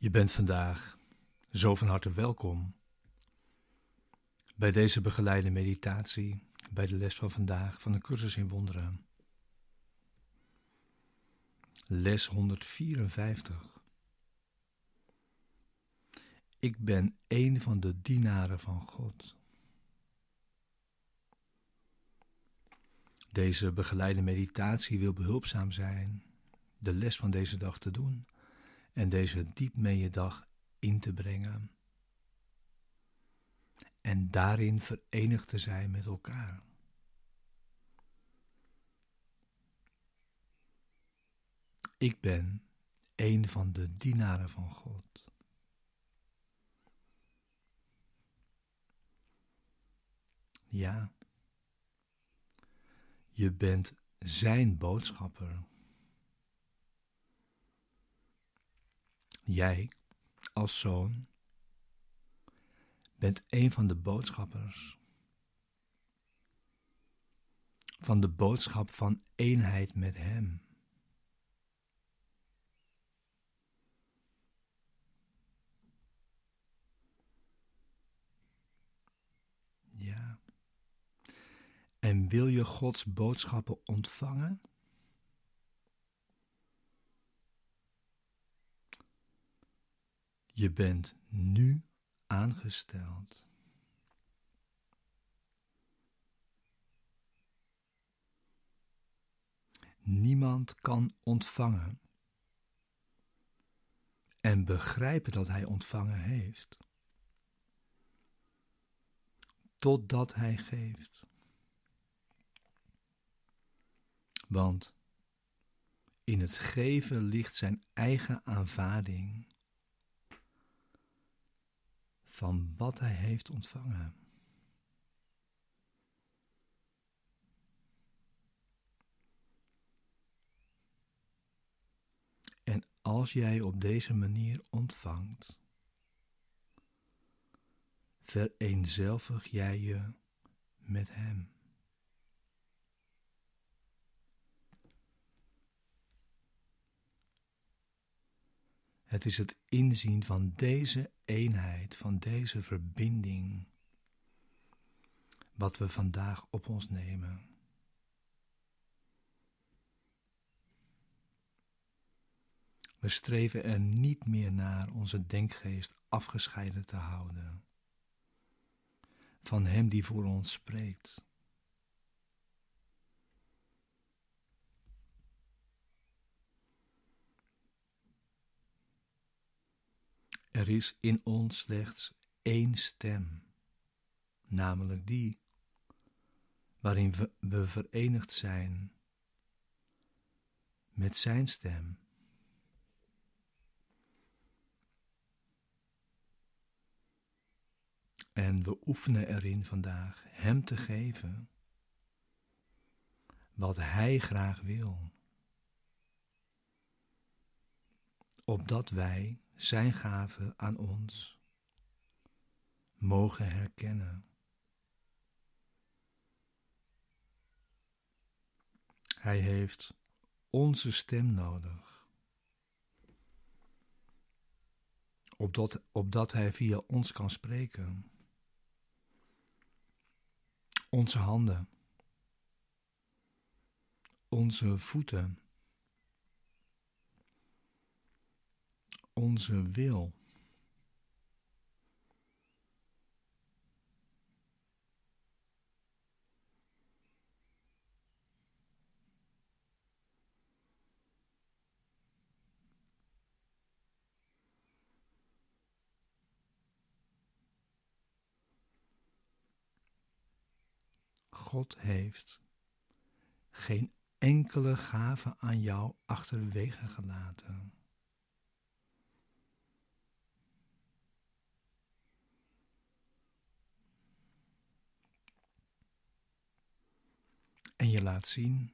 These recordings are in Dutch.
Je bent vandaag zo van harte welkom bij deze begeleide meditatie, bij de les van vandaag van de cursus in wonderen. Les 154. Ik ben een van de dienaren van God. Deze begeleide meditatie wil behulpzaam zijn de les van deze dag te doen en deze diep mee dag in te brengen. En daarin verenigd te zijn met elkaar. Ik ben een van de dienaren van God. Ja, je bent Zijn boodschapper. Jij, als zoon, bent een van de boodschappers van de boodschap van eenheid met Hem. Ja. En wil je Gods boodschappen ontvangen? Je bent nu aangesteld. Niemand kan ontvangen en begrijpen dat hij ontvangen heeft, totdat hij geeft. Want in het geven ligt zijn eigen aanvaarding van wat hij heeft ontvangen. En als jij op deze manier ontvangt, vereenzelvig jij je met Hem. Het is het inzien van deze eenheid, van deze verbinding, wat we vandaag op ons nemen. We streven er niet meer naar onze denkgeest afgescheiden te houden van Hem die voor ons spreekt. Er is in ons slechts één stem, namelijk die waarin we, verenigd zijn met Zijn stem. En we oefenen erin vandaag Hem te geven wat Hij graag wil, opdat wij zijn gave aan ons mogen herkennen. Hij heeft onze stem nodig, opdat, opdat Hij via ons kan spreken. Onze handen, onze voeten onze wil. God heeft geen enkele gave aan jou achterwege gelaten. En je laat zien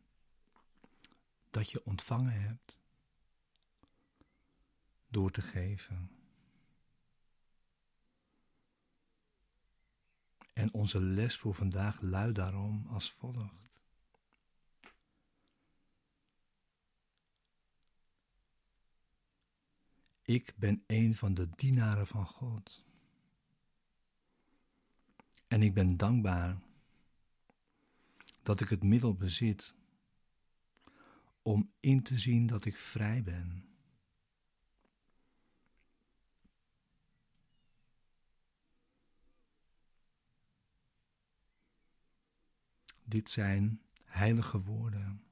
dat je ontvangen hebt door te geven. En onze les voor vandaag luidt daarom als volgt. Ik ben een van de dienaren van God. En ik ben dankbaar dat ik het middel bezit om in te zien dat ik vrij ben. Dit zijn heilige woorden.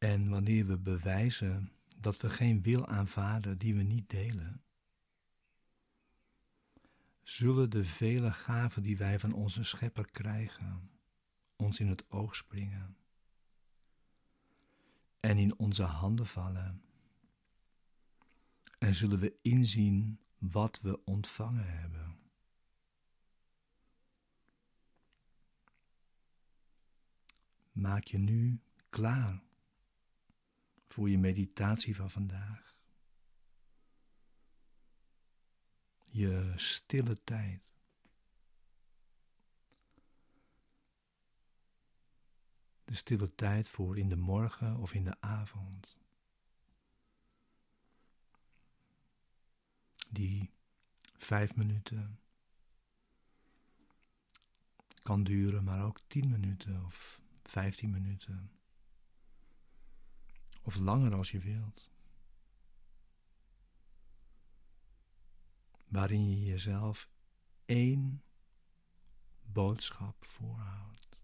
En wanneer we bewijzen dat we geen wil aanvaarden die we niet delen, zullen de vele gaven die wij van onze schepper krijgen ons in het oog springen en in onze handen vallen. En zullen we inzien wat we ontvangen hebben. Maak je nu klaar voor je meditatie van vandaag. Je stille tijd. De stille tijd voor in de morgen of in de avond. Die vijf minuten kan duren, maar ook tien minuten of vijftien minuten. Of langer als je wilt. Waarin je jezelf één boodschap voorhoudt.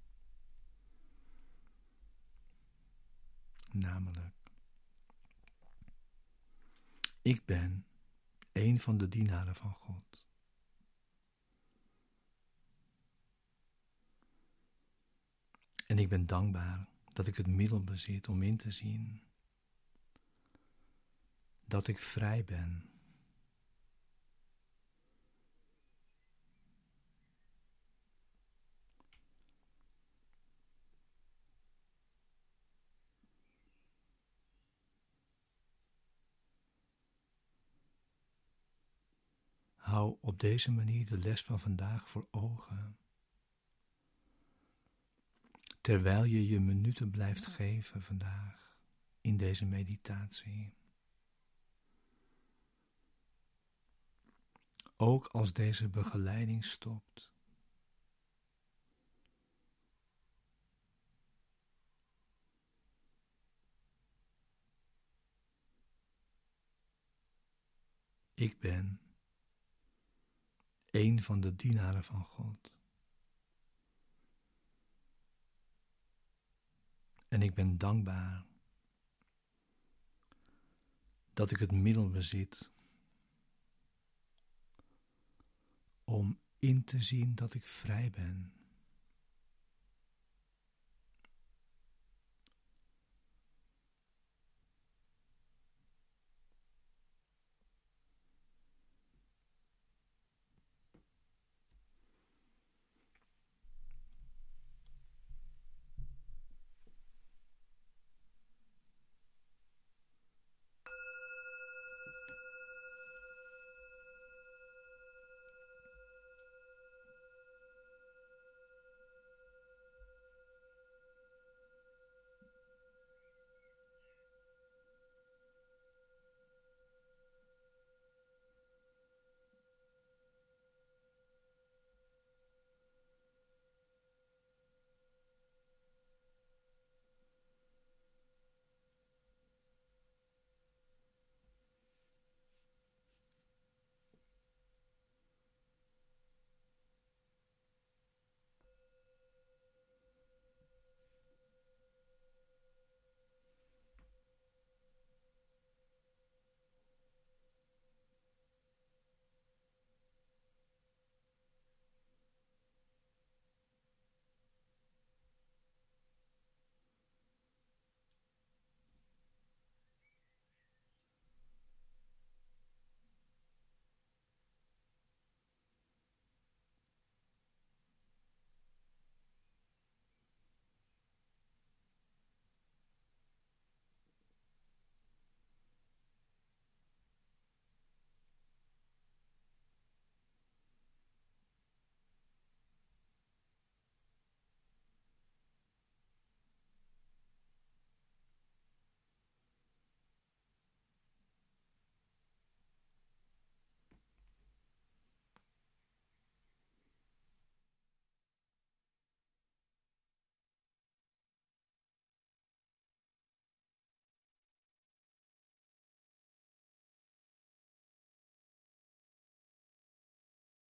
Namelijk, ik ben een van de dienaren van God. En ik ben dankbaar dat ik het middel bezit om in te zien dat ik vrij ben. Hou op deze manier de les van vandaag voor ogen. Terwijl je je minuten blijft geven vandaag in deze meditatie. Ook als deze begeleiding stopt. Ik ben een van de dienaren van God. En ik ben dankbaar dat ik het middel bezit om in te zien dat ik vrij ben.